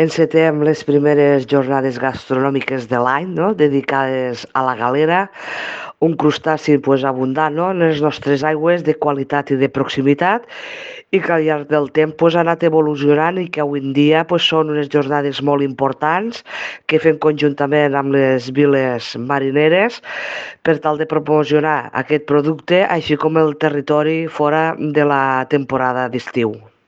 Encetem les primeres jornades gastronòmiques de l'any, no? dedicades a la galera, un crustaci pues, abundant no? en les nostres aigües de qualitat i de proximitat i que al llarg del temps pues, ha anat evolucionant i que avui en dia pues, són unes jornades molt importants que fem conjuntament amb les viles marineres per tal de proporcionar aquest producte així com el territori fora de la temporada d'estiu.